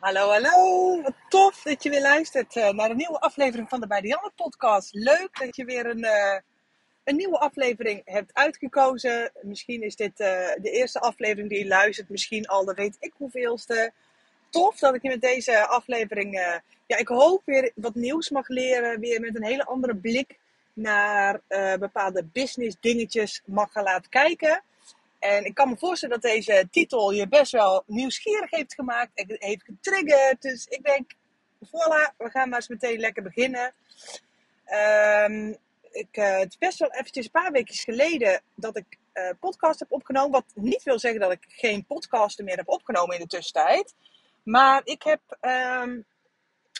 Hallo, hallo. Tof dat je weer luistert uh, naar een nieuwe aflevering van de Bij de podcast. Leuk dat je weer een, uh, een nieuwe aflevering hebt uitgekozen. Misschien is dit uh, de eerste aflevering die je luistert. Misschien al de weet ik hoeveelste. Tof dat ik je met deze aflevering... ja, ik hoop weer wat nieuws mag leren. Weer met een hele andere blik naar bepaalde business dingetjes mag gaan laten kijken. En ik kan me voorstellen dat deze titel je best wel nieuwsgierig heeft gemaakt. En heeft getriggerd. Dus ik denk, voilà, we gaan maar eens meteen lekker beginnen. Um, ik, uh, het is best wel eventjes een paar weken geleden dat ik uh, podcast heb opgenomen. Wat niet wil zeggen dat ik geen podcasten meer heb opgenomen in de tussentijd. Maar ik heb um,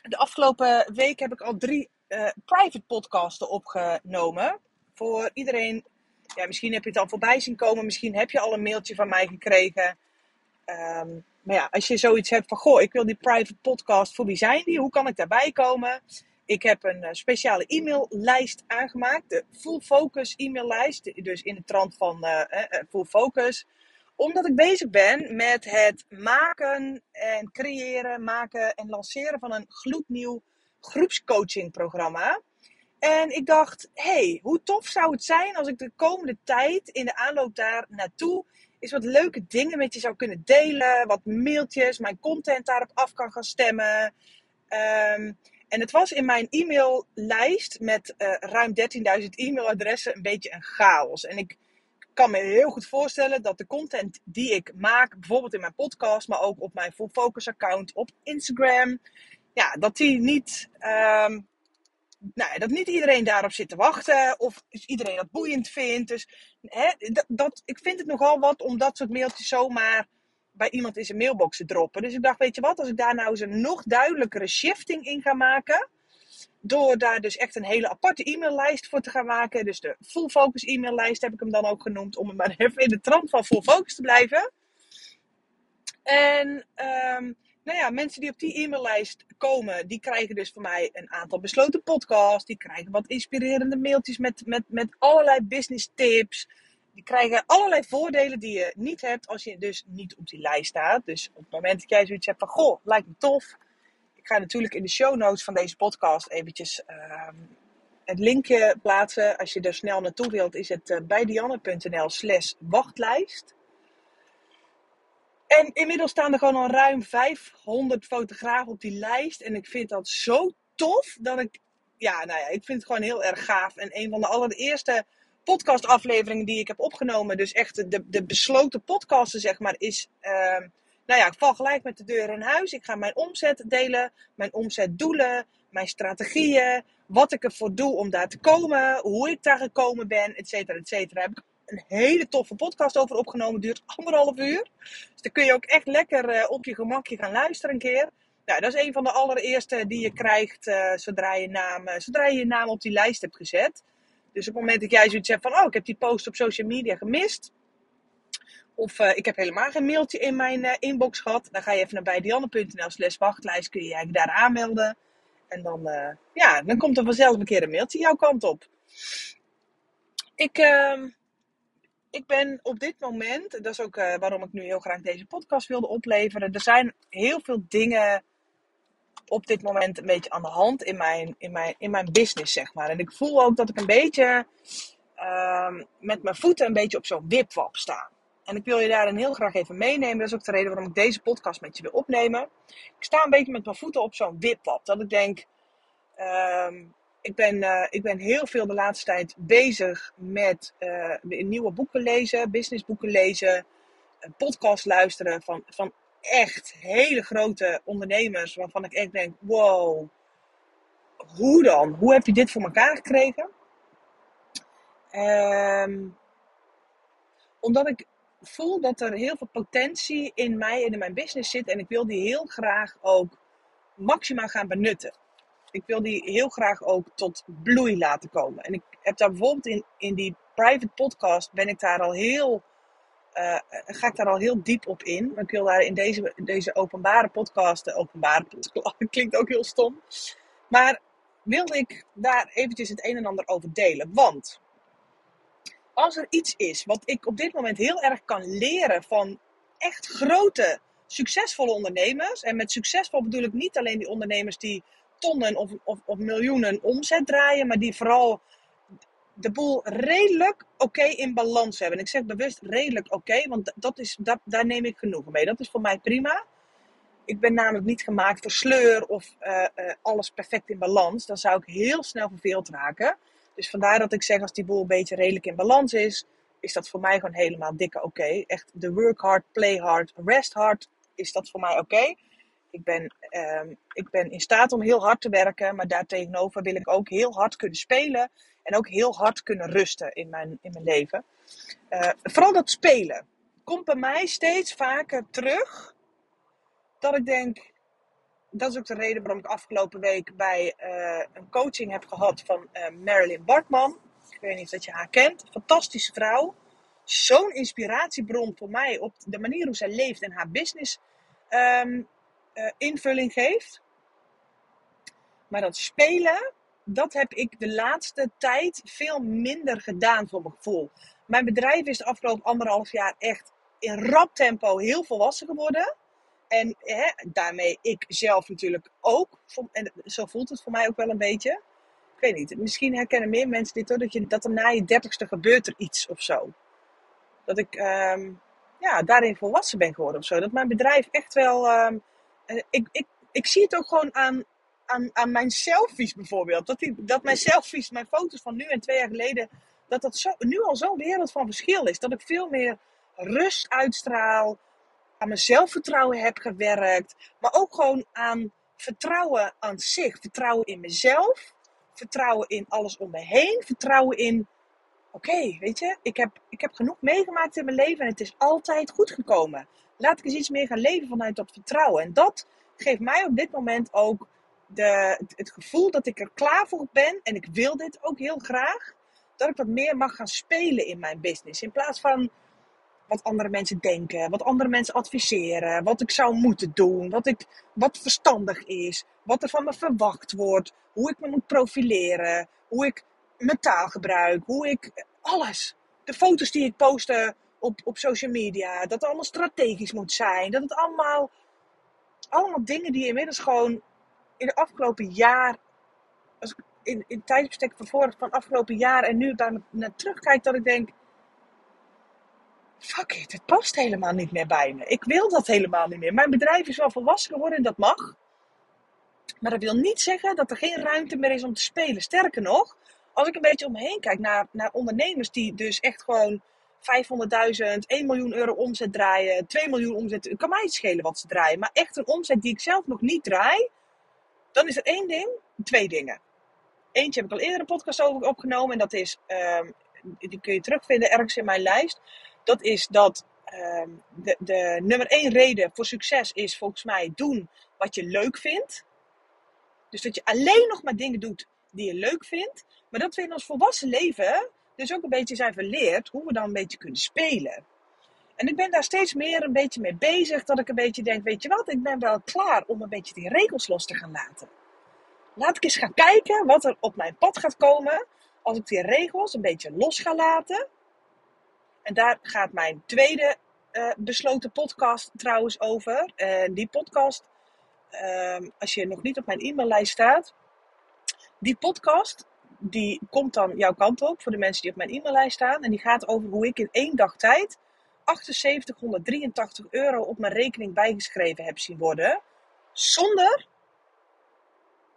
de afgelopen week heb ik al drie uh, private podcasten opgenomen. Voor iedereen ja, misschien heb je het al voorbij zien komen. Misschien heb je al een mailtje van mij gekregen. Um, maar ja, als je zoiets hebt van, goh, ik wil die private podcast, voor wie zijn die? Hoe kan ik daarbij komen? Ik heb een uh, speciale e-maillijst aangemaakt. De Full Focus e-maillijst. Dus in de trant van uh, uh, Full Focus. Omdat ik bezig ben met het maken en creëren, maken en lanceren van een gloednieuw groepscoachingprogramma. En ik dacht, hey, hoe tof zou het zijn als ik de komende tijd in de aanloop daar naartoe eens wat leuke dingen met je zou kunnen delen. Wat mailtjes, mijn content daarop af kan gaan stemmen. Um, en het was in mijn e-maillijst met uh, ruim 13.000 e-mailadressen een beetje een chaos. En ik kan me heel goed voorstellen dat de content die ik maak, bijvoorbeeld in mijn podcast, maar ook op mijn Full Focus account op Instagram, ja, dat die niet um, nou, dat niet iedereen daarop zit te wachten. Of iedereen dat boeiend vindt. Dus hè, dat, dat, ik vind het nogal wat om dat soort mailtjes zomaar bij iemand in zijn mailbox te droppen. Dus ik dacht, weet je wat, als ik daar nou eens een nog duidelijkere shifting in ga maken. Door daar dus echt een hele aparte e-maillijst voor te gaan maken. Dus de Full Focus e-maillijst heb ik hem dan ook genoemd. Om maar even in de trant van Full Focus te blijven. En um, nou ja, mensen die op die e-maillijst komen, die krijgen dus van mij een aantal besloten podcasts. Die krijgen wat inspirerende mailtjes met, met, met allerlei business tips. Die krijgen allerlei voordelen die je niet hebt als je dus niet op die lijst staat. Dus op het moment dat jij zoiets hebt van, goh, lijkt me tof. Ik ga natuurlijk in de show notes van deze podcast eventjes uh, het linkje plaatsen. Als je er snel naartoe wilt, is het uh, bij dianne.nl slash wachtlijst. En inmiddels staan er gewoon al ruim 500 fotografen op die lijst. En ik vind dat zo tof dat ik, ja, nou ja, ik vind het gewoon heel erg gaaf. En een van de allereerste podcastafleveringen die ik heb opgenomen, dus echt de, de besloten podcasten, zeg maar, is. Uh, nou ja, ik val gelijk met de deur in huis. Ik ga mijn omzet delen, mijn omzetdoelen, mijn strategieën, wat ik ervoor doe om daar te komen, hoe ik daar gekomen ben, et cetera, et cetera. Heb ik een hele toffe podcast over opgenomen. Duurt anderhalf uur. Dus dan kun je ook echt lekker uh, op je gemakje gaan luisteren een keer. Nou, dat is een van de allereerste die je krijgt uh, zodra, je naam, uh, zodra je je naam op die lijst hebt gezet. Dus op het moment dat jij zoiets hebt van, oh, ik heb die post op social media gemist. Of ik heb helemaal geen mailtje in mijn inbox gehad. Dan ga je even naar bijdianne.nl slash wachtlijst. Kun je je daar aanmelden. En dan, ja, dan komt er vanzelf een keer een mailtje jouw kant op. Ik, ehm, ik ben op dit moment, dat is ook uh, waarom ik nu heel graag deze podcast wilde opleveren. Er zijn heel veel dingen op dit moment een beetje aan de hand in mijn, in mijn, in mijn business, zeg maar. En ik voel ook dat ik een beetje uh, met mijn voeten een beetje op zo'n wipwap sta. En ik wil je daarin heel graag even meenemen. Dat is ook de reden waarom ik deze podcast met je wil opnemen. Ik sta een beetje met mijn voeten op zo'n wipwap. Dat ik denk, uh, ik ben, uh, ik ben heel veel de laatste tijd bezig met uh, nieuwe boeken lezen, businessboeken lezen, podcast luisteren van, van echt hele grote ondernemers waarvan ik echt denk, wow, hoe dan? Hoe heb je dit voor elkaar gekregen? Um, omdat ik voel dat er heel veel potentie in mij en in mijn business zit en ik wil die heel graag ook maximaal gaan benutten ik wil die heel graag ook tot bloei laten komen. En ik heb daar bijvoorbeeld in, in die private podcast ben ik daar al heel, uh, ga ik daar al heel diep op in. Maar ik wil daar in deze, deze openbare podcast, de openbare podcast, klinkt ook heel stom. Maar wil ik daar eventjes het een en ander over delen. Want als er iets is wat ik op dit moment heel erg kan leren van echt grote succesvolle ondernemers. En met succesvol bedoel ik niet alleen die ondernemers die tonnen of, of, miljoenen omzet draaien, maar die vooral de boel redelijk oké in balans hebben. En ik zeg bewust redelijk oké, want dat is, dat, daar neem ik genoegen mee. Dat is voor mij prima. Ik ben namelijk niet gemaakt voor sleur of uh, uh, alles perfect in balans. Dan zou ik heel snel verveeld raken. Dus vandaar dat ik zeg, als die boel een beetje redelijk in balans is, is dat voor mij gewoon helemaal dikke oké. Echt de work hard, play hard, rest hard, is dat voor mij oké. Ik, ben, um, ik ben in staat om heel hard te werken, maar daartegenover wil ik ook heel hard kunnen spelen en ook heel hard kunnen rusten in mijn, in mijn leven. Uh, vooral dat spelen komt bij mij steeds vaker terug dat ik denk, dat is ook de reden waarom ik afgelopen week bij uh, een coaching heb gehad van uh, Marilyn Bartman. Ik weet niet of je haar kent. Fantastische vrouw. Zo'n inspiratiebron voor mij op de manier hoe zij leeft en haar business um, uh, invulling geeft. Maar dat spelen, dat heb ik de laatste tijd veel minder gedaan voor mijn gevoel. Mijn bedrijf is de afgelopen anderhalf jaar echt in rap tempo heel volwassen geworden. En hè, daarmee ik zelf natuurlijk ook. En zo voelt het voor mij ook wel een beetje. Ik weet niet, misschien herkennen meer mensen dit hoor. Dat, je, dat er na je dertigste gebeurt er iets of zo. Dat ik um, ja, daarin volwassen ben geworden of zo. Dat mijn bedrijf echt wel... Um, ik, ik, ik zie het ook gewoon aan, aan, aan mijn selfies bijvoorbeeld. Dat, die, dat mijn selfies, mijn foto's van nu en twee jaar geleden... Dat dat zo, nu al zo'n wereld van verschil is. Dat ik veel meer rust uitstraal aan mijn zelfvertrouwen heb gewerkt. Maar ook gewoon aan vertrouwen aan zich. Vertrouwen in mezelf. Vertrouwen in alles om me heen. Vertrouwen in, oké, weet je, ik heb, ik heb genoeg meegemaakt in mijn leven en het is altijd goed gekomen. Laat ik eens iets meer gaan leven vanuit dat vertrouwen. En dat geeft mij op dit moment ook de, het gevoel dat ik er klaar voor ben. En ik wil dit ook heel graag. Dat ik wat meer mag gaan spelen in mijn business. In plaats van wat andere mensen denken, wat andere mensen adviseren, wat ik zou moeten doen, wat, ik, wat verstandig is, wat er van me verwacht wordt, hoe ik me moet profileren, hoe ik mijn taal gebruik, hoe ik alles. De foto's die ik poste op, op social media, dat het allemaal strategisch moet zijn, dat het allemaal, allemaal dingen die inmiddels gewoon in de afgelopen jaar, als ik in, in van vorig, van afgelopen jaar en nu daar naar terugkijk, dat ik denk, fuck it, het past helemaal niet meer bij me. Ik wil dat helemaal niet meer. Mijn bedrijf is wel volwassen geworden en dat mag. Maar dat wil niet zeggen dat er geen ruimte meer is om te spelen. Sterker nog, als ik een beetje omheen kijk naar, naar ondernemers die dus echt gewoon 500.000, 1 miljoen euro omzet draaien, 2 miljoen omzet. Het kan mij niet schelen wat ze draaien. Maar echt een omzet die ik zelf nog niet draai. Dan is er één ding, twee dingen. Eentje heb ik al eerder een podcast over opgenomen. En dat is, um, die kun je terugvinden ergens in mijn lijst dat is dat uh, de, de nummer één reden voor succes is volgens mij doen wat je leuk vindt. Dus dat je alleen nog maar dingen doet die je leuk vindt. Maar dat we in ons volwassen leven dus ook een beetje zijn verleerd hoe we dan een beetje kunnen spelen. En ik ben daar steeds meer een beetje mee bezig. Dat ik een beetje denk, weet je wat, ik ben wel klaar om een beetje die regels los te gaan laten. Laat ik eens gaan kijken wat er op mijn pad gaat komen als ik die regels een beetje los ga laten. En daar gaat mijn tweede uh, besloten podcast trouwens over. En die podcast, uh, als je nog niet op mijn e-maillijst staat, die podcast die komt dan jouw kant op voor de mensen die op mijn e-maillijst staan. En die gaat over hoe ik in één dag tijd 7883 euro op mijn rekening bijgeschreven heb zien worden. Zonder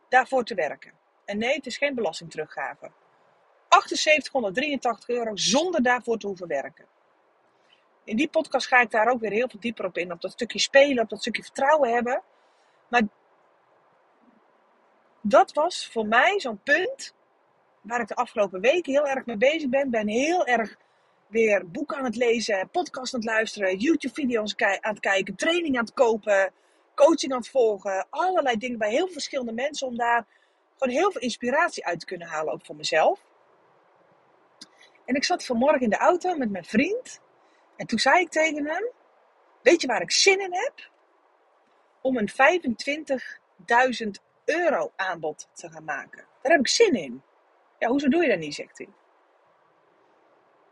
daarvoor te werken. En nee, het is geen belastingteruggave. 7883 euro zonder daarvoor te hoeven werken. In die podcast ga ik daar ook weer heel veel dieper op in. Op dat stukje spelen, op dat stukje vertrouwen hebben. Maar dat was voor mij zo'n punt waar ik de afgelopen weken heel erg mee bezig ben. Ben heel erg weer boeken aan het lezen, podcast aan het luisteren, YouTube-video's aan het kijken, training aan het kopen, coaching aan het volgen. Allerlei dingen bij heel verschillende mensen om daar gewoon heel veel inspiratie uit te kunnen halen, ook voor mezelf. En ik zat vanmorgen in de auto met mijn vriend. En toen zei ik tegen hem: Weet je waar ik zin in heb? Om een 25.000 euro aanbod te gaan maken. Daar heb ik zin in. Ja, hoezo doe je dat niet? zegt hij.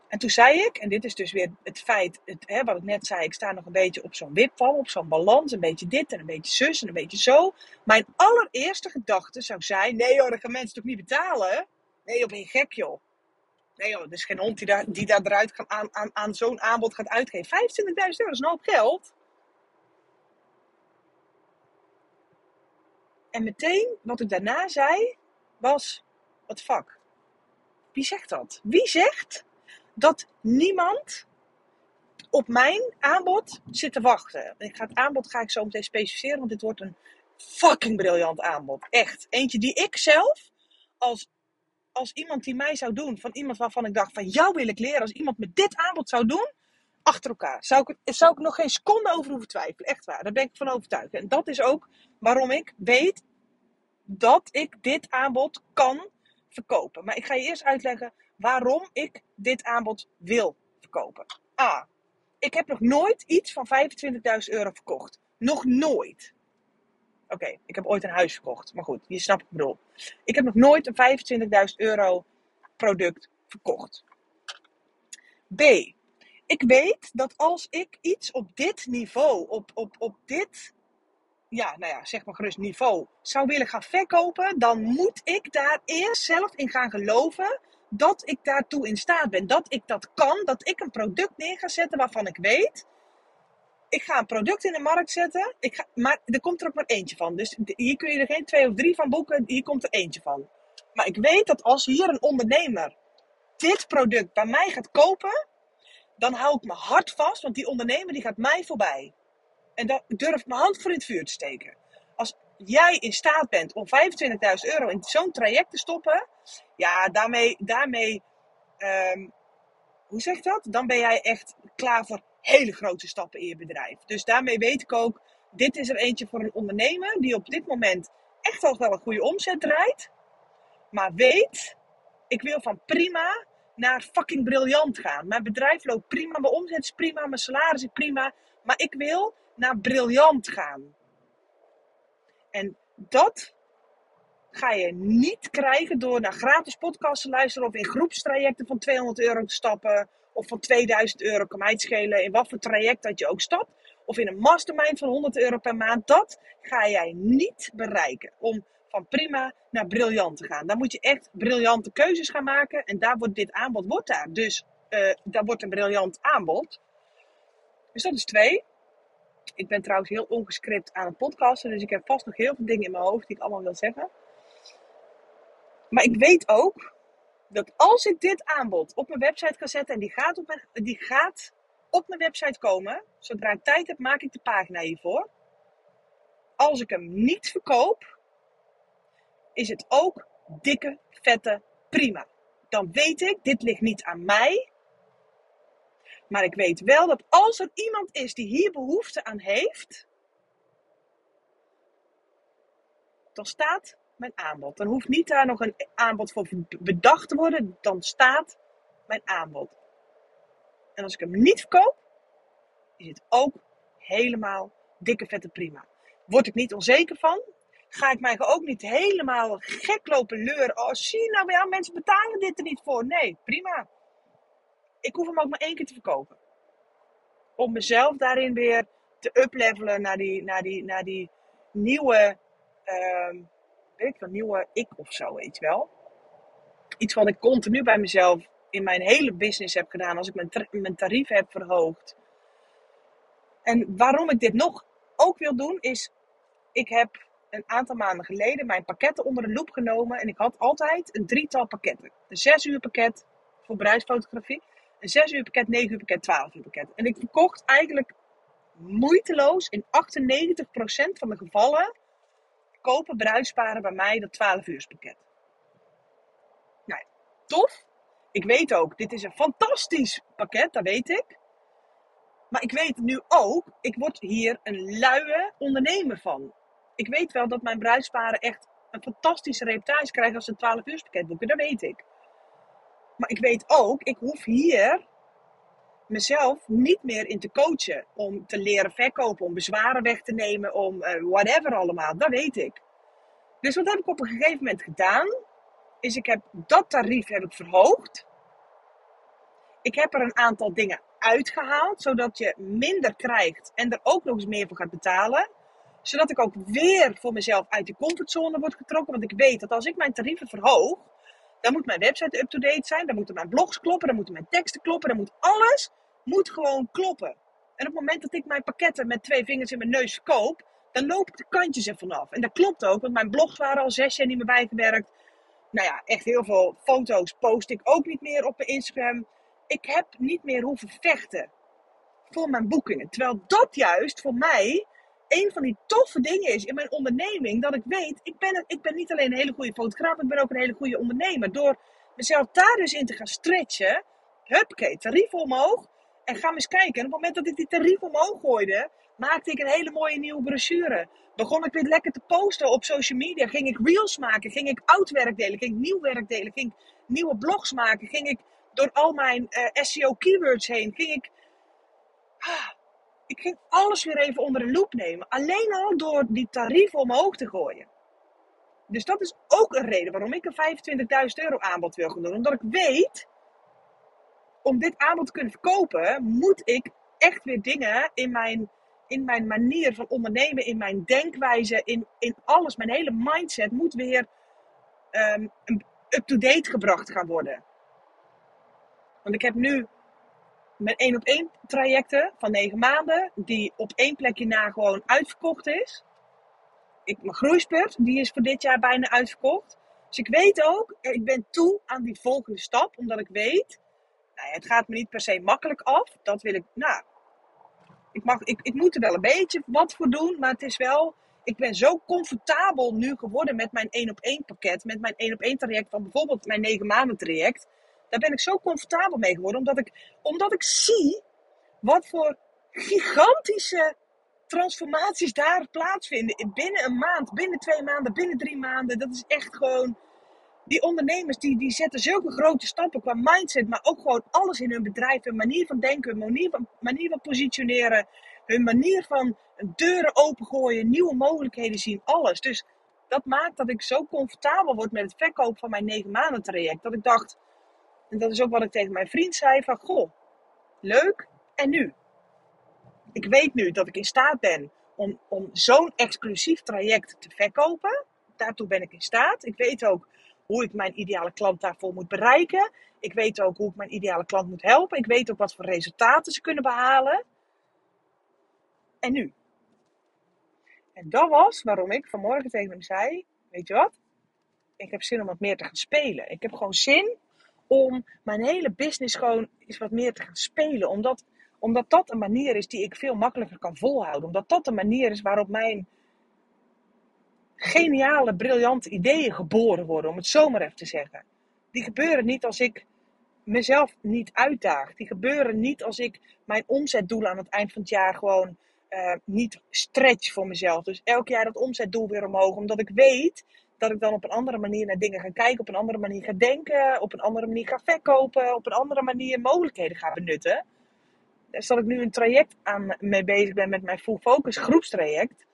En toen zei ik, en dit is dus weer het feit, het, hè, wat ik net zei, ik sta nog een beetje op zo'n wipval, op zo'n balans, een beetje dit en een beetje zus en een beetje zo. Mijn allereerste gedachte zou zijn, nee joh, dat gaan mensen toch niet betalen? Nee joh, ben je gek joh. Nee joh, er is geen hond die daar, die daar eruit gaan, aan, aan, aan zo'n aanbod gaat uitgeven. 25.000 euro is een hoop geld. En meteen, wat ik daarna zei, was, wat fuck. Wie zegt dat? Wie zegt dat niemand op mijn aanbod zit te wachten? Ik ga het aanbod ga ik zo meteen specificeren, want dit wordt een fucking briljant aanbod. Echt. Eentje die ik zelf, als, als iemand die mij zou doen, van iemand waarvan ik dacht, van jou wil ik leren, als iemand me dit aanbod zou doen, achter elkaar. Zou ik, zou ik nog geen seconde over hoeven twijfelen. Echt waar. Daar ben ik van overtuigd. En dat is ook waarom ik weet dat ik dit aanbod kan verkopen. Maar ik ga je eerst uitleggen waarom ik dit aanbod wil verkopen. A. Ik heb nog nooit iets van 25.000 euro verkocht. Nog nooit. Oké, ik heb ooit een huis verkocht. Maar goed, je snapt wat ik bedoel. Ik heb nog nooit een 25.000 euro product verkocht. B. Ik weet dat als ik iets op dit niveau, op, op, op dit ja, nou ja, zeg maar gerust niveau zou willen gaan verkopen, dan moet ik daar eerst zelf in gaan geloven dat ik daartoe in staat ben. Dat ik dat kan, dat ik een product neer ga zetten waarvan ik weet. Ik ga een product in de markt zetten, ik maar er komt er ook maar eentje van. Dus hier kun je er geen twee of drie van boeken, hier komt er eentje van. Maar ik weet dat als hier een ondernemer dit product bij mij gaat kopen, dan hou ik mijn hart vast, want die ondernemer die gaat mij voorbij. En daar durf ik mijn hand voor in het vuur te steken. Als jij in staat bent om 25.000 euro in zo'n traject te stoppen, ja, daarmee, daarmee um, hoe zeg dat? Dan ben jij echt klaar voor hele grote stappen in je bedrijf. Dus daarmee weet ik ook, dit is er eentje voor een ondernemer die op dit moment echt al wel een goede omzet draait. Maar weet, ik wil van prima naar fucking briljant gaan. Mijn bedrijf loopt prima, mijn omzet is prima, mijn salaris is prima. Maar ik wil naar briljant gaan. En dat ga je niet krijgen door naar gratis podcasts te luisteren of in groepstrajecten van 200 euro te stappen of van 2000 euro kan mij het schelen in wat voor traject dat je ook stapt of in een mastermind van 100 euro per maand. Dat ga jij niet bereiken om van prima naar briljant te gaan. Dan moet je echt briljante keuzes gaan maken en daar wordt dit aanbod wordt daar. Dus uh, daar wordt een briljant aanbod. Dus dat is twee. Ik ben trouwens heel ongescript aan het podcasten, dus ik heb vast nog heel veel dingen in mijn hoofd die ik allemaal wil zeggen. Maar ik weet ook dat als ik dit aanbod op mijn website ga zetten en die gaat op mijn, die gaat op mijn website komen, zodra ik tijd heb, maak ik de pagina hiervoor. Als ik hem niet verkoop, is het ook dikke, vette, prima. Dan weet ik, dit ligt niet aan mij, maar ik weet wel dat als er iemand is die hier behoefte aan heeft, dan staat mijn aanbod. Dan hoeft niet daar nog een aanbod voor bedacht te worden, dan staat mijn aanbod. En als ik hem niet verkoop, is het ook helemaal dikke vette prima. Word ik niet onzeker van? Ga ik mij ook niet helemaal gek lopen leuren? Oh, zie nou ja, mensen betalen dit er niet voor. Nee, prima ik hoef hem ook maar één keer te verkopen. Om mezelf daarin weer te uplevelen naar die, naar die, naar die nieuwe, uh, weet ik wel, nieuwe ik of zo, weet wel. Iets wat ik continu bij mezelf in mijn hele business heb gedaan. Als ik mijn, mijn tarief heb verhoogd. En waarom ik dit nog ook wil doen, is ik heb een aantal maanden geleden mijn pakketten onder de loep genomen. En ik had altijd een drietal pakketten. Een zes uur pakket voor bruidsfotografie een 6 uur pakket, 9 uur pakket, 12 uur pakket. En ik verkocht eigenlijk moeiteloos in 98% van de gevallen kopen bruidsparen bij mij dat 12 uur pakket. Nou, tof. Ik weet ook, dit is een fantastisch pakket, dat weet ik. Maar ik weet nu ook, ik word hier een luie ondernemer van. Ik weet wel dat mijn bruidsparen echt een fantastische reputatie krijgen als ze een 12 uur pakket boeken, dat weet ik. Maar ik weet ook, ik hoef hier mezelf niet meer in te coachen. Om te leren verkopen, om bezwaren weg te nemen, om uh, whatever allemaal. Dat weet ik. Dus wat heb ik op een gegeven moment gedaan? Is ik heb dat tarief heb verhoogd. Ik heb er een aantal dingen uitgehaald, zodat je minder krijgt en er ook nog eens meer voor gaat betalen. Zodat ik ook weer voor mezelf uit de comfortzone word getrokken. Want ik weet dat als ik mijn tarieven verhoog, dan moet mijn website up-to-date zijn, dan moeten mijn blogs kloppen, dan moeten mijn teksten kloppen, dan moet alles moet gewoon kloppen. En op het moment dat ik mijn pakketten met twee vingers in mijn neus verkoop, dan loop ik de kantjes er vanaf. En dat klopt ook, want mijn blogs waren al zes jaar niet meer bijgewerkt. Nou ja, echt heel veel foto's post ik ook niet meer op mijn Instagram. Ik heb niet meer hoeven vechten voor mijn boekingen. Terwijl dat juist voor mij een van die toffe dingen is in mijn onderneming. Dat ik weet, ik ben, ik ben niet alleen een hele goede fotograaf, ik ben ook een hele goede ondernemer. Door mezelf daar dus in te gaan stretchen. Huppakee, tarief omhoog. En ga eens kijken. En op het moment dat ik die tarief omhoog gooide, maakte ik een hele mooie nieuwe brochure. Begon ik weer lekker te posten op social media. Ging ik reels maken. Ging ik oud werk delen. Ging ik nieuw werk delen. Ging ik nieuwe blogs maken. Ging ik door al mijn eh, SEO keywords heen. Ging ik... Ah, ik ging alles weer even onder de loep nemen. Alleen al door die tarieven omhoog te gooien. Dus dat is ook een reden waarom ik een 25.000 euro aanbod wil gaan doen. Omdat ik weet, om dit aanbod te kunnen verkopen, moet ik echt weer dingen in mijn, in mijn manier van ondernemen, in mijn denkwijze, in, in alles. Mijn hele mindset moet weer um, up-to-date gebracht gaan worden. Want ik heb nu met één op één trajecten van negen maanden, die op één plekje na gewoon uitverkocht is. Ik, mijn groeispurt, die is voor dit jaar bijna uitverkocht. Dus ik weet ook, ik ben toe aan die volgende stap, omdat ik weet, nou, het gaat me niet per se makkelijk af. Dat wil ik, nou, ik, mag, ik, ik moet er wel een beetje wat voor doen, maar het is wel, ik ben zo comfortabel nu geworden met mijn één op één pakket, met mijn één op één traject van bijvoorbeeld mijn negen maanden traject daar ben ik zo comfortabel mee geworden. Omdat ik, omdat ik zie wat voor gigantische transformaties daar plaatsvinden. Binnen een maand, binnen twee maanden, binnen drie maanden. Dat is echt gewoon. Die ondernemers die, die zetten zulke grote stappen qua mindset, maar ook gewoon alles in hun bedrijf. Hun manier van denken, hun manier van, manier van positioneren, hun manier van deuren opengooien, nieuwe mogelijkheden zien, alles. Dus dat maakt dat ik zo comfortabel word met het verkoop van mijn negen maanden traject. Dat ik dacht, en dat is ook wat ik tegen mijn vriend zei: van goh, leuk. En nu? Ik weet nu dat ik in staat ben om, om zo'n exclusief traject te verkopen. Daartoe ben ik in staat. Ik weet ook hoe ik mijn ideale klant daarvoor moet bereiken. Ik weet ook hoe ik mijn ideale klant moet helpen. Ik weet ook wat voor resultaten ze kunnen behalen. En nu? En dat was waarom ik vanmorgen tegen hem zei: Weet je wat? Ik heb zin om wat meer te gaan spelen. Ik heb gewoon zin om mijn hele business gewoon eens wat meer te gaan spelen. Omdat, omdat dat een manier is die ik veel makkelijker kan volhouden. Omdat dat een manier is waarop mijn geniale, briljante ideeën geboren worden, om het zomaar even te zeggen. Die gebeuren niet als ik mezelf niet uitdaag. Die gebeuren niet als ik mijn omzetdoel aan het eind van het jaar gewoon uh, niet stretch voor mezelf. Dus elk jaar dat omzetdoel weer omhoog. Omdat ik weet dat ik dan op een andere manier naar dingen ga kijken, op een andere manier ga denken, op een andere manier ga verkopen, op een andere manier mogelijkheden ga benutten. Dus dat ik nu een traject aan mee bezig ben met mijn Full Focus groepstraject.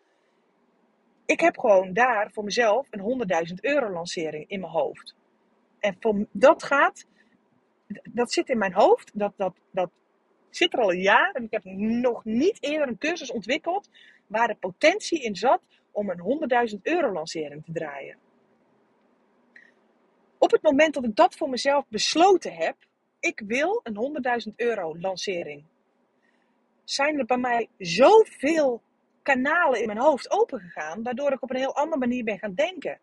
Ik heb gewoon daar voor mezelf een 100.000 euro lancering in mijn hoofd. En voor, dat gaat, dat zit in mijn hoofd, dat, dat, dat zit er al een jaar. En ik heb nog niet eerder een cursus ontwikkeld waar de potentie in zat om een 100.000 euro lancering te draaien. Op het moment dat ik dat voor mezelf besloten heb, ik wil een 100.000 euro lancering, zijn er bij mij zoveel kanalen in mijn hoofd opengegaan, waardoor ik op een heel andere manier ben gaan denken.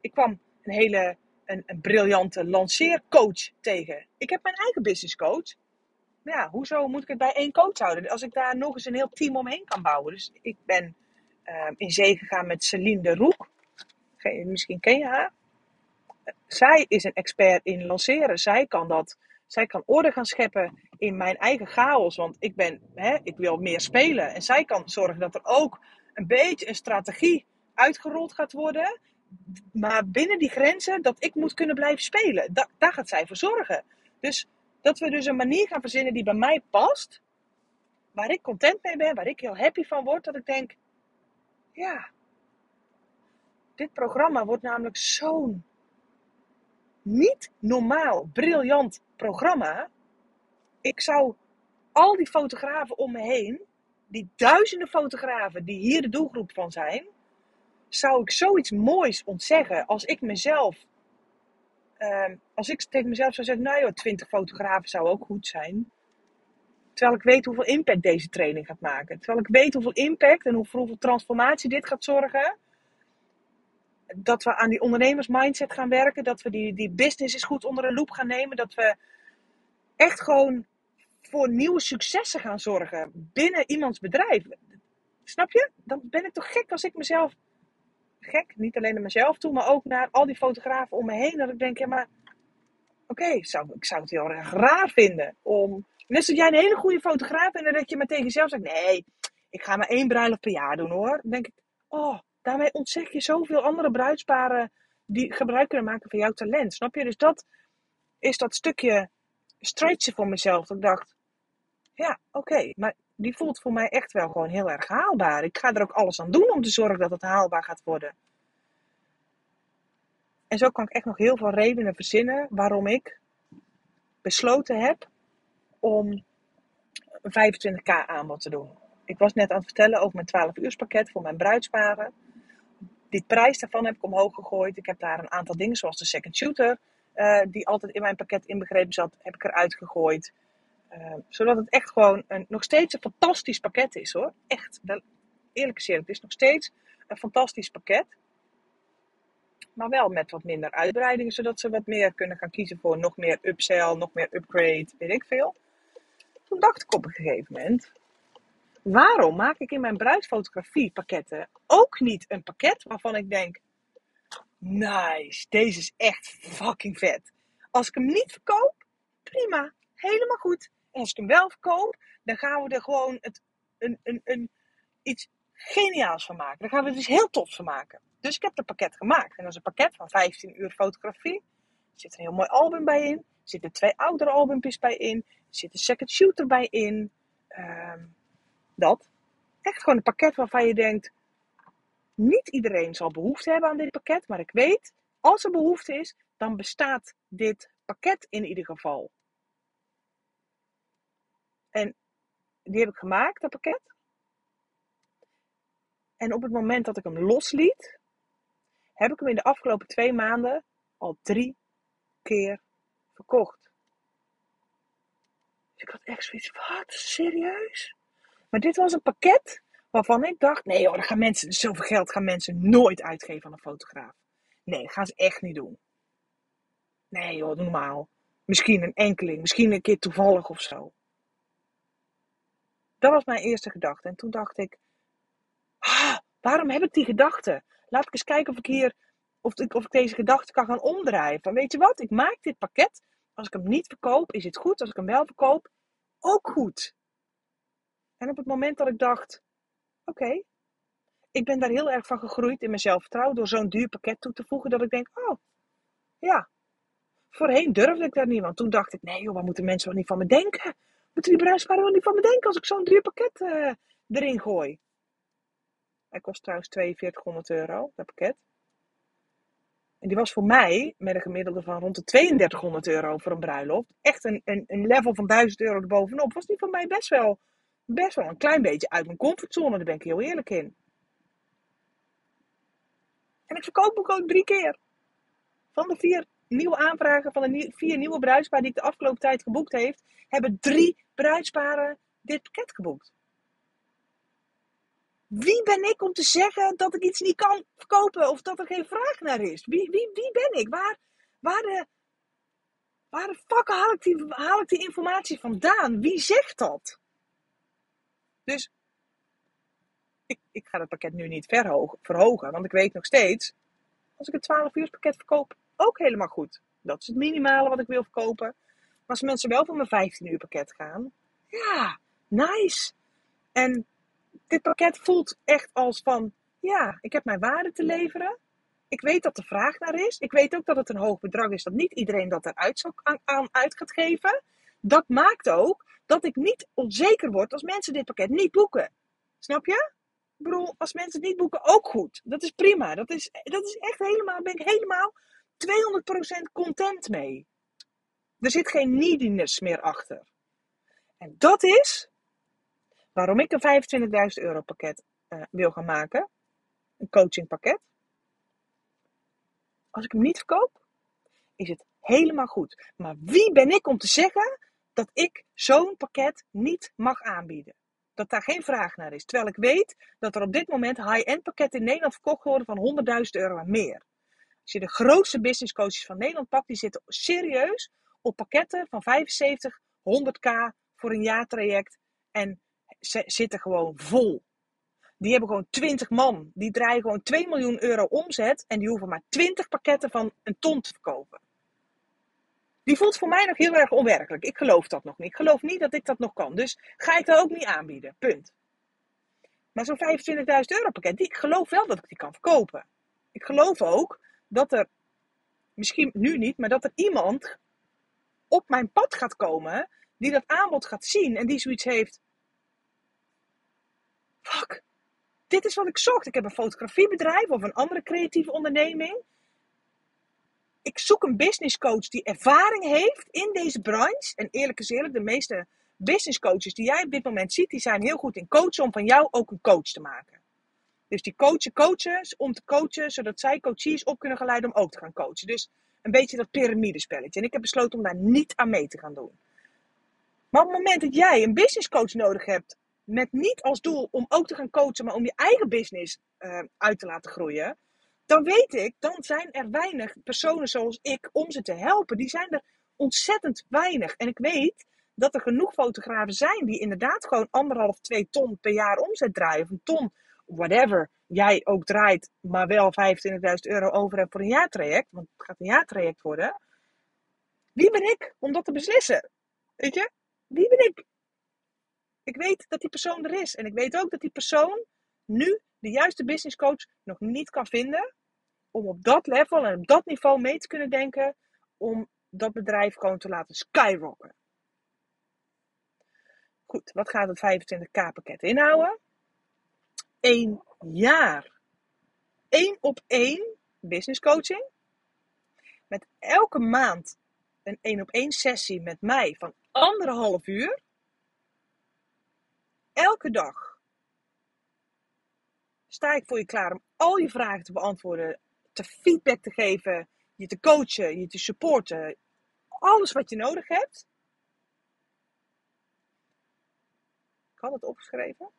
Ik kwam een hele een, een briljante lanceercoach tegen. Ik heb mijn eigen business coach. Ja, hoezo moet ik het bij één coach houden? Als ik daar nog eens een heel team omheen kan bouwen. Dus ik ben uh, in zee gegaan met Celine de Roek. Misschien ken je haar. Zij is een expert in lanceren. Zij kan dat. Zij kan orde gaan scheppen in mijn eigen chaos. Want ik ben, hè, ik wil meer spelen. En zij kan zorgen dat er ook een beetje een strategie uitgerold gaat worden. Maar binnen die grenzen dat ik moet kunnen blijven spelen. Da daar gaat zij voor zorgen. Dus dat we dus een manier gaan verzinnen die bij mij past. Waar ik content mee ben, waar ik heel happy van word. Dat ik denk, ja, dit programma wordt namelijk zo'n niet normaal briljant programma. ik zou al die fotografen om me heen, die duizenden fotografen die hier de doelgroep van zijn, zou ik zoiets moois ontzeggen als ik mezelf, ehm, als ik tegen mezelf zou zeggen, nou joh, 20 fotografen zou ook goed zijn. Terwijl ik weet hoeveel impact deze training gaat maken. Terwijl ik weet hoeveel impact en hoeveel transformatie dit gaat zorgen. Dat we aan die ondernemersmindset gaan werken. Dat we die, die business eens goed onder de loep gaan nemen. Dat we echt gewoon voor nieuwe successen gaan zorgen binnen iemands bedrijf. Snap je? Dan ben ik toch gek als ik mezelf. Gek, niet alleen naar mezelf toe, maar ook naar al die fotografen om me heen. Dat ik denk, ja, maar. Oké, zou, ik zou het heel erg raar vinden om. Net als jij een hele goede fotograaf bent en dat je maar tegen jezelf zegt: nee, ik ga maar één bruiloft per jaar doen hoor. Dan denk ik, oh, daarmee ontzeg je zoveel andere bruidsparen die gebruik kunnen maken van jouw talent. Snap je? Dus dat is dat stukje stretchen voor mezelf. Dat ik dacht, ja, oké, maar die voelt voor mij echt wel gewoon heel erg haalbaar. Ik ga er ook alles aan doen om te zorgen dat het haalbaar gaat worden. En zo kan ik echt nog heel veel redenen verzinnen waarom ik besloten heb om een 25k aanbod te doen. Ik was net aan het vertellen over mijn 12 uurspakket voor mijn bruidsparen. Die prijs daarvan heb ik omhoog gegooid. Ik heb daar een aantal dingen, zoals de second shooter, uh, die altijd in mijn pakket inbegrepen zat, heb ik eruit gegooid. Uh, zodat het echt gewoon een, nog steeds een fantastisch pakket is hoor. Echt, eerlijk gezegd, het is nog steeds een fantastisch pakket. Maar wel met wat minder uitbreidingen, zodat ze wat meer kunnen gaan kiezen voor nog meer upsell, nog meer upgrade, weet ik veel. Toen dacht ik op een gegeven moment, waarom maak ik in mijn bruidfotografie pakketten ook niet een pakket waarvan ik denk, nice, deze is echt fucking vet. Als ik hem niet verkoop, prima, helemaal goed. En als ik hem wel verkoop, dan gaan we er gewoon het, een, een, een, iets geniaals van maken. Dan gaan we er iets heel tofs van maken. Dus ik heb het pakket gemaakt. En dat is een pakket van 15 uur fotografie. Er zit een heel mooi album bij in. Zitten twee oudere albumpjes bij in. Er zit een second shooter bij in. Um, dat. Echt gewoon een pakket waarvan je denkt... Niet iedereen zal behoefte hebben aan dit pakket. Maar ik weet, als er behoefte is, dan bestaat dit pakket in ieder geval. En die heb ik gemaakt, dat pakket. En op het moment dat ik hem losliet, heb ik hem in de afgelopen twee maanden al drie keer verkocht. Dus ik had echt zoiets wat, serieus? Maar dit was een pakket waarvan ik dacht, nee hoor, gaan mensen, zoveel geld gaan mensen nooit uitgeven aan een fotograaf. Nee, dat gaan ze echt niet doen. Nee joh, normaal. Misschien een enkeling, misschien een keer toevallig of zo. Dat was mijn eerste gedachte. En toen dacht ik, ah, waarom heb ik die gedachte? Laat ik eens kijken of ik hier, of ik, of ik deze gedachte kan gaan omdraaien. Van weet je wat, ik maak dit pakket. Als ik hem niet verkoop, is het goed. Als ik hem wel verkoop, ook goed. En op het moment dat ik dacht, oké, ik ben daar heel erg van gegroeid in mijn zelfvertrouwen door zo'n duur pakket toe te voegen, dat ik denk, oh, ja. Voorheen durfde ik daar niet, want toen dacht ik, nee joh, wat moeten mensen wel niet van me denken? Moeten die bruidsparen wel niet van me denken als ik zo'n duur pakket uh, erin gooi? Hij kost trouwens 4200 euro, dat pakket. En die was voor mij, met een gemiddelde van rond de 3200 euro voor een bruiloft, echt een, een, een level van 1000 euro erbovenop. Was die voor mij best wel, best wel een klein beetje uit mijn comfortzone, daar ben ik heel eerlijk in. En ik verkoop ook ook drie keer. Van de vier nieuwe aanvragen, van de vier nieuwe bruidsparen die ik de afgelopen tijd geboekt heeft, hebben drie bruidsparen dit pakket geboekt. Wie ben ik om te zeggen dat ik iets niet kan verkopen of dat er geen vraag naar is? Wie, wie, wie ben ik? Waar, waar, de, waar de fuck haal ik, die, haal ik die informatie vandaan? Wie zegt dat? Dus ik, ik ga het pakket nu niet verhogen, verhogen, want ik weet nog steeds, als ik een 12 uur pakket verkoop, ook helemaal goed. Dat is het minimale wat ik wil verkopen. Maar als mensen wel voor mijn 15 uur pakket gaan, ja, nice. En dit pakket voelt echt als van, ja, ik heb mijn waarde te leveren. Ik weet dat er vraag naar is. Ik weet ook dat het een hoog bedrag is dat niet iedereen dat eruit zou, aan, uit gaat geven. Dat maakt ook dat ik niet onzeker word als mensen dit pakket niet boeken. Snap je? Ik bedoel, als mensen het niet boeken, ook goed. Dat is prima. Dat is, dat is echt helemaal, ben ik helemaal 200% content mee. Er zit geen neediness meer achter. En dat is waarom ik een 25.000 euro pakket uh, wil gaan maken. Een coachingpakket. Als ik hem niet verkoop, is het helemaal goed. Maar wie ben ik om te zeggen dat ik zo'n pakket niet mag aanbieden? Dat daar geen vraag naar is. Terwijl ik weet dat er op dit moment high-end pakketten in Nederland verkocht worden van 100.000 euro en meer. Als je de grootste business coaches van Nederland pakt, die zitten serieus op pakketten van 75, 100k voor een jaartraject. En zitten gewoon vol. Die hebben gewoon 20 man. Die draaien gewoon 2 miljoen euro omzet. En die hoeven maar 20 pakketten van een ton te verkopen. Die voelt voor mij nog heel erg onwerkelijk. Ik geloof dat nog niet. Ik geloof niet dat ik dat nog kan. Dus ga ik dat ook niet aanbieden. Punt. Maar zo'n 25.000 euro pakket, die, ik geloof wel dat ik die kan verkopen. Ik geloof ook dat er, misschien nu niet, maar dat er iemand op mijn pad gaat komen die dat aanbod gaat zien en die zoiets heeft. Fuck, dit is wat ik zocht. Ik heb een fotografiebedrijf of een andere creatieve onderneming. Ik zoek een business coach die ervaring heeft in deze branche. En eerlijk is eerlijk, de meeste business coaches die jij op dit moment ziet, die zijn heel goed in coachen om van jou ook een coach te maken. Dus die coachen coaches om te coachen, zodat zij coaches op kunnen geleiden om ook te gaan coachen. Dus een beetje dat piramidespelletje. En ik heb besloten om daar niet aan mee te gaan doen. Maar op het moment dat jij een business coach nodig hebt, met niet als doel om ook te gaan coachen, maar om je eigen business uh, uit te laten groeien, dan weet ik, dan zijn er weinig personen zoals ik om ze te helpen. Die zijn er ontzettend weinig. En ik weet dat er genoeg fotografen zijn die inderdaad gewoon anderhalf, twee ton per jaar omzet draaien. Of een ton, whatever jij ook draait, maar wel 25.000 euro over hebt voor een jaartraject. Want het gaat een jaartraject worden. Wie ben ik om dat te beslissen? Weet je? Wie ben ik? Ik weet dat die persoon er is. En ik weet ook dat die persoon nu de juiste business coach nog niet kan vinden. Om op dat level en op dat niveau mee te kunnen denken. Om dat bedrijf gewoon te laten skyrocken. Goed, wat gaat het 25k pakket inhouden? Eén jaar. Eén op één business coaching. Met elke maand een één op één sessie met mij van anderhalf uur elke dag sta ik voor je klaar om al je vragen te beantwoorden, te feedback te geven, je te coachen, je te supporten. Alles wat je nodig hebt. Ik had het opgeschreven.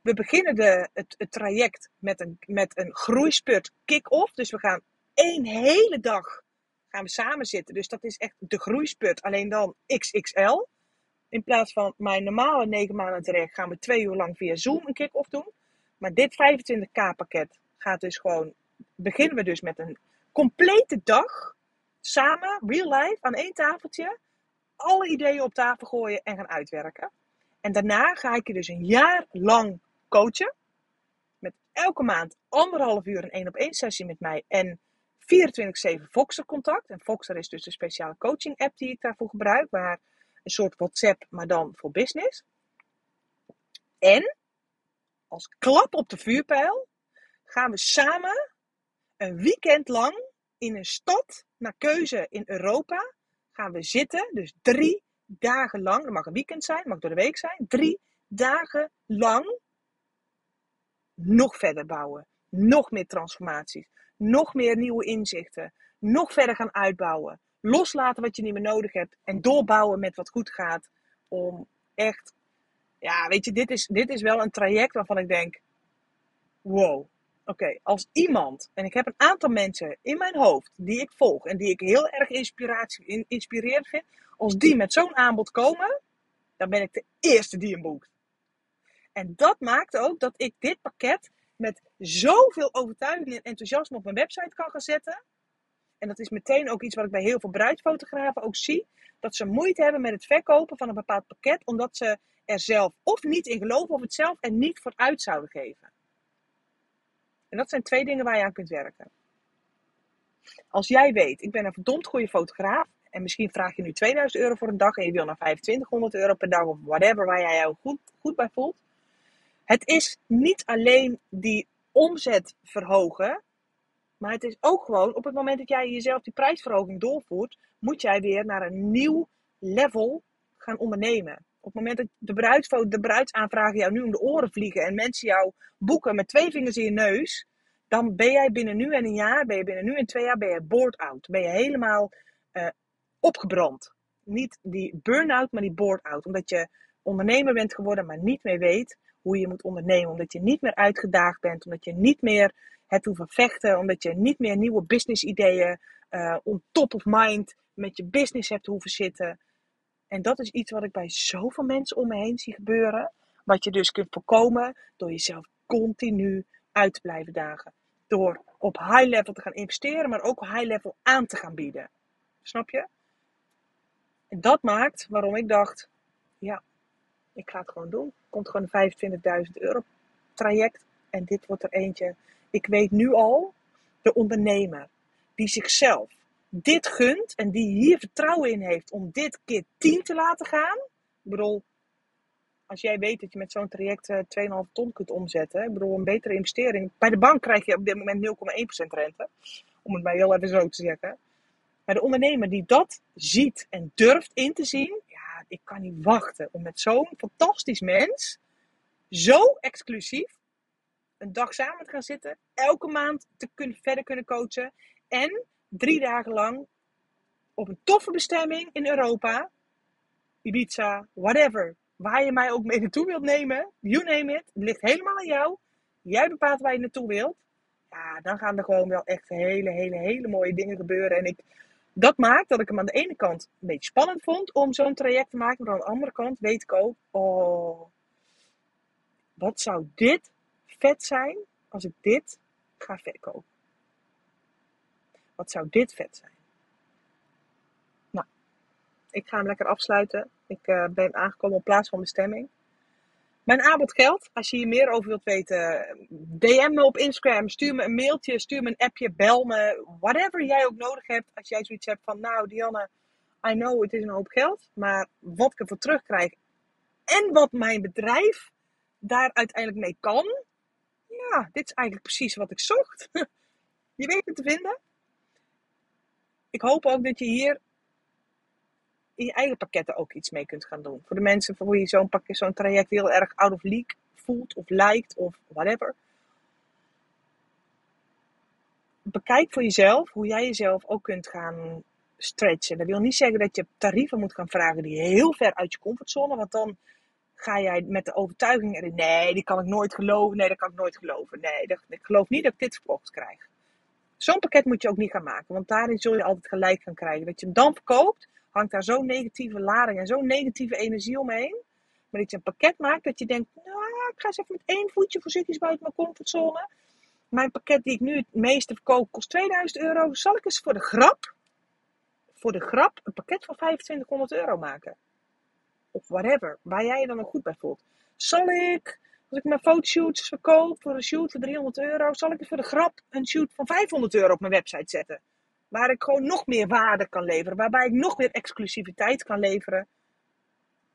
We beginnen de, het, het traject met een, met een groeispurt kick-off. Dus we gaan één hele dag gaan we samen zitten. Dus dat is echt de groeispurt, alleen dan XXL. In plaats van mijn normale 9 maanden terecht gaan we twee uur lang via Zoom een kick-off doen. Maar dit 25k pakket gaat dus gewoon, beginnen we dus met een complete dag samen, real life, aan één tafeltje. Alle ideeën op tafel gooien en gaan uitwerken. En daarna ga ik je dus een jaar lang coachen. Met elke maand anderhalf uur een één op één sessie met mij. En 24-7 Voxer contact. En Voxer is dus de speciale coaching app die ik daarvoor gebruik. Waar een soort WhatsApp, maar dan voor business. En als klap op de vuurpijl gaan we samen een weekend lang in een stad naar keuze in Europa gaan we zitten. Dus drie dagen lang, dat mag een weekend zijn, mag door de week zijn, drie dagen lang nog verder bouwen. Nog meer transformaties, nog meer nieuwe inzichten, nog verder gaan uitbouwen loslaten wat je niet meer nodig hebt en doorbouwen met wat goed gaat. Om echt, ja, weet je, dit is, dit is wel een traject waarvan ik denk: wow, oké, als iemand, en ik heb een aantal mensen in mijn hoofd die ik volg en die ik heel erg inspiratie, inspirerend vind, als die met zo'n aanbod komen, dan ben ik de eerste die hem boekt. En dat maakt ook dat ik dit pakket met zoveel overtuiging en enthousiasme op mijn website kan gaan zetten. En dat is meteen ook iets wat ik bij heel veel bruidsfotografen ook zie. Dat ze moeite hebben met het verkopen van een bepaald pakket. Omdat ze er zelf of niet in geloven of het zelf er niet voor uit zouden geven. En dat zijn twee dingen waar je aan kunt werken. Als jij weet, ik ben een verdomd goede fotograaf. En misschien vraag je nu 2000 euro voor een dag en je wil naar 2500 euro per dag of whatever waar jij jou goed, goed bij voelt. Het is niet alleen die omzet verhogen, maar het is ook gewoon, op het moment dat jij jezelf die prijsverhoging doorvoert, moet jij weer naar een nieuw level gaan ondernemen. Op het moment dat de, bruidsfoto, de bruidsaanvragen jou nu om de oren vliegen en mensen jou boeken met twee vingers in je neus, dan ben jij binnen nu en een jaar, ben je binnen nu en twee jaar, ben je bored out. Ben je helemaal uh, opgebrand. Niet die burn-out, maar die bored out. Omdat je ondernemer bent geworden, maar niet meer weet hoe je moet ondernemen. Omdat je niet meer uitgedaagd bent, omdat je niet meer hebt hoeven vechten, omdat je niet meer nieuwe business ideeën uh, on top of mind met je business hebt hoeven zitten. En dat is iets wat ik bij zoveel mensen om me heen zie gebeuren. Wat je dus kunt voorkomen door jezelf continu uit te blijven dagen. Door op high level te gaan investeren, maar ook high level aan te gaan bieden. Snap je? En dat maakt waarom ik dacht, ja, ik ga het gewoon doen. Komt gewoon een 25.000 euro traject. En dit wordt er eentje. Ik weet nu al, de ondernemer die zichzelf dit gunt en die hier vertrouwen in heeft om dit keer 10 te laten gaan. Ik bedoel, als jij weet dat je met zo'n traject 2,5 eh, ton kunt omzetten, ik bedoel, een betere investering. Bij de bank krijg je op dit moment 0,1% rente, om het maar heel even zo te zeggen. Maar de ondernemer die dat ziet en durft in te zien, ja, ik kan niet wachten om met zo'n fantastisch mens, zo exclusief, een dag samen te gaan zitten, elke maand te kunnen, verder kunnen coachen en drie dagen lang op een toffe bestemming in Europa, Ibiza, whatever, waar je mij ook mee naartoe wilt nemen, you name it, het ligt helemaal aan jou. Jij bepaalt waar je naartoe wilt. Ja, dan gaan er gewoon wel echt hele, hele, hele mooie dingen gebeuren. En ik, dat maakt dat ik hem aan de ene kant een beetje spannend vond om zo'n traject te maken. Maar aan de andere kant weet ik ook, oh, wat zou dit vet zijn als ik dit ga verkopen. Wat zou dit vet zijn? Nou, ik ga hem lekker afsluiten. Ik uh, ben aangekomen op plaats van bestemming. Mijn aanbod geldt. Als je hier meer over wilt weten, DM me op Instagram. Stuur me een mailtje, stuur me een appje, bel me. Whatever jij ook nodig hebt. Als jij zoiets hebt van, nou Dianne, I know het is een hoop geld. Maar wat ik ervoor terugkrijg en wat mijn bedrijf daar uiteindelijk mee kan. Ja, dit is eigenlijk precies wat ik zocht. Je weet het te vinden ik hoop ook dat je hier in je eigen pakketten ook iets mee kunt gaan doen. Voor de mensen voor wie je zo'n zo'n traject heel erg out of league voelt of lijkt of whatever. Bekijk voor jezelf hoe jij jezelf ook kunt gaan stretchen. Dat wil niet zeggen dat je tarieven moet gaan vragen die heel ver uit je comfortzone, want dan ga jij met de overtuiging erin, nee, die kan ik nooit geloven, nee, dat kan ik nooit geloven, nee, ik geloof niet dat ik dit verkocht krijg. Zo'n pakket moet je ook niet gaan maken, want daarin zul je altijd gelijk gaan krijgen. Dat je hem dan verkoopt, hangt daar zo'n negatieve lading en zo'n negatieve energie omheen. Maar dat je een pakket maakt dat je denkt, nou, ik ga eens even met één voetje voorzichtig buiten mijn comfortzone. Mijn pakket die ik nu het meeste verkoop kost 2000 euro. Zal ik eens voor de grap, voor de grap, een pakket van 2500 euro maken? Of whatever, waar jij je dan nog goed bij voelt. Zal ik als ik mijn fotoshoots verkoop voor een shoot voor 300 euro, zal ik voor de grap een shoot van 500 euro op mijn website zetten. Waar ik gewoon nog meer waarde kan leveren, waarbij ik nog meer exclusiviteit kan leveren.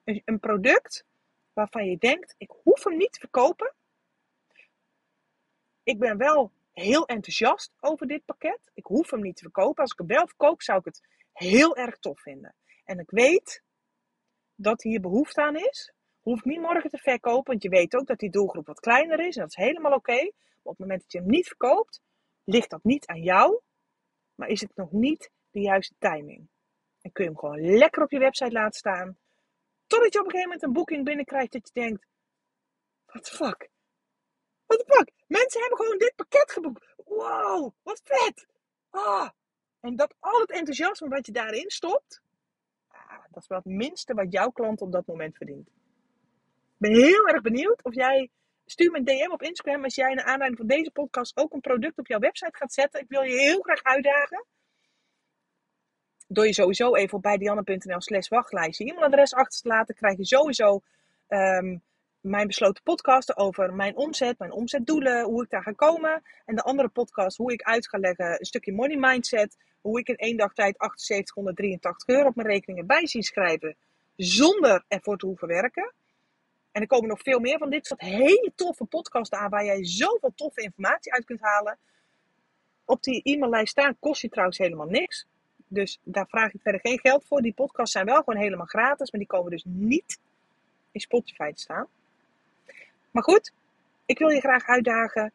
Een product waarvan je denkt, ik hoef hem niet te verkopen. Ik ben wel heel enthousiast over dit pakket. Ik hoef hem niet te verkopen. Als ik hem wel verkoop, zou ik het heel erg tof vinden. En ik weet dat hier behoefte aan is. Hoef niet morgen te verkopen, want je weet ook dat die doelgroep wat kleiner is en dat is helemaal oké. Maar op het moment dat je hem niet verkoopt, ligt dat niet aan jou, maar is het nog niet de juiste timing. En kun je hem gewoon lekker op je website laten staan, totdat je op een gegeven moment een boeking binnenkrijgt dat je denkt, what the fuck? What the fuck? Mensen hebben gewoon dit pakket geboekt. Wow, wat vet! Ah. En dat al het enthousiasme wat je daarin stopt, dat is wel het minste wat jouw klant op dat moment verdient ben heel erg benieuwd of jij. Stuur me een DM op Instagram als jij naar aanleiding van deze podcast ook een product op jouw website gaat zetten. Ik wil je heel graag uitdagen. Door je sowieso even op bijdianne.nl slash wachtlijst je e-mailadres achter te laten, krijg je sowieso ehm, mijn besloten podcasten over mijn omzet, mijn omzetdoelen, hoe ik daar ga komen. En de andere podcast, hoe ik uit ga leggen, een stukje money mindset. Hoe ik in één dag tijd 7883 euro op mijn rekeningen bij zie schrijven, zonder ervoor te hoeven werken. En er komen nog veel meer van dit soort hele toffe podcasts aan waar jij zoveel toffe informatie uit kunt halen. Op die e-maillijst staan kost je trouwens helemaal niks. Dus daar vraag ik verder geen geld voor. Die podcasts zijn wel gewoon helemaal gratis, maar die komen dus niet in Spotify te staan. Maar goed, ik wil je graag uitdagen.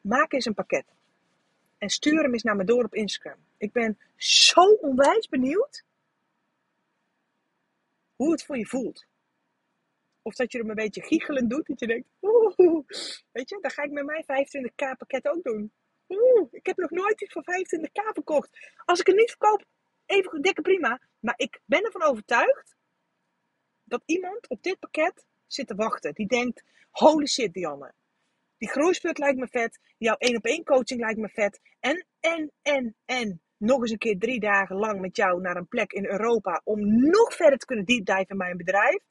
Maak eens een pakket. En stuur hem eens naar me door op Instagram. Ik ben zo onwijs benieuwd hoe het voor je voelt. Of dat je hem een beetje giechelend doet. Dat je denkt, oeh, weet je, dan ga ik met mijn 25k pakket ook doen. Oeh, ik heb nog nooit iets voor 25k verkocht. Als ik het niet verkoop, even dikke prima. Maar ik ben ervan overtuigd dat iemand op dit pakket zit te wachten. Die denkt, holy shit Dianne. Die groeispurt lijkt me vet. Jouw één op één coaching lijkt me vet. En, en, en, en. Nog eens een keer drie dagen lang met jou naar een plek in Europa. Om nog verder te kunnen deep dive in mijn bedrijf.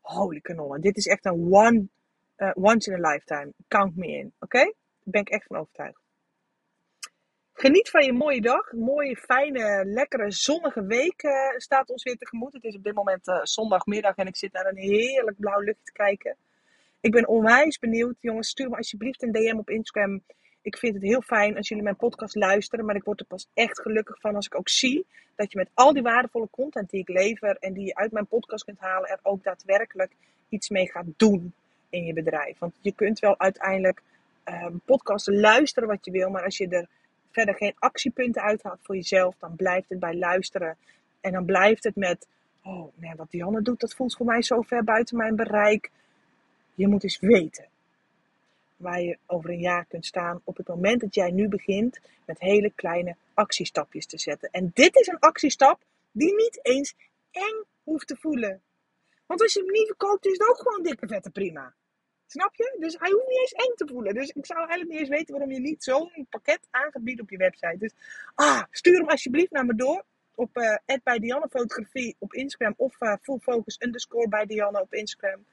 Holy kanonnen. Dit is echt een one, uh, once in a lifetime. Count me in. Oké? Daar ben ik echt van overtuigd. Geniet van je mooie dag. Mooie, fijne, lekkere, zonnige week uh, staat ons weer tegemoet. Het is op dit moment uh, zondagmiddag en ik zit naar een heerlijk blauw lucht te kijken. Ik ben onwijs benieuwd. Jongens, stuur me alsjeblieft een DM op Instagram. Ik vind het heel fijn als jullie mijn podcast luisteren. Maar ik word er pas echt gelukkig van als ik ook zie dat je met al die waardevolle content die ik lever en die je uit mijn podcast kunt halen, er ook daadwerkelijk iets mee gaat doen in je bedrijf. Want je kunt wel uiteindelijk um, podcasten luisteren wat je wil, maar als je er verder geen actiepunten uithaalt voor jezelf, dan blijft het bij luisteren. En dan blijft het met, oh nee, wat Dianne doet, dat voelt voor mij zo ver buiten mijn bereik. Je moet eens weten waar je over een jaar kunt staan op het moment dat jij nu begint met hele kleine actiestapjes te zetten. En dit is een actiestap die niet eens eng hoeft te voelen. Want als je hem niet verkoopt, is het ook gewoon dikke vette prima. Snap je? Dus hij hoeft niet eens eng te voelen. Dus ik zou eigenlijk niet eens weten waarom je niet zo'n pakket aan gaat bieden op je website. Dus ah, stuur hem alsjeblieft naar me door. Op uh, bij Fotografie op Instagram. Of uh, full focus underscore bij op Instagram.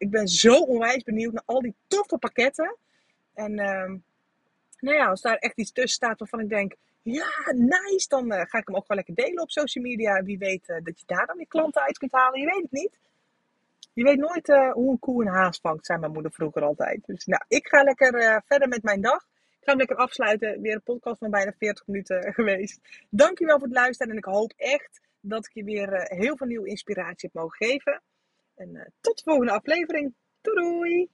Ik ben zo onwijs benieuwd naar al die toffe pakketten. En uh, nou ja, als daar echt iets tussen staat waarvan ik denk... Ja, nice. Dan uh, ga ik hem ook gewoon lekker delen op social media. Wie weet dat je daar dan weer klanten uit kunt halen. Je weet het niet. Je weet nooit uh, hoe een koe een haas vangt, zei mijn moeder vroeger altijd. Dus nou, ik ga lekker verder met mijn dag. Ik ga hem lekker afsluiten. Weer een podcast van bijna 40 minuten geweest. Dankjewel voor het luisteren. En ik hoop echt dat ik je weer heel veel nieuwe inspiratie heb mogen geven. En tot de volgende aflevering. Doei doei!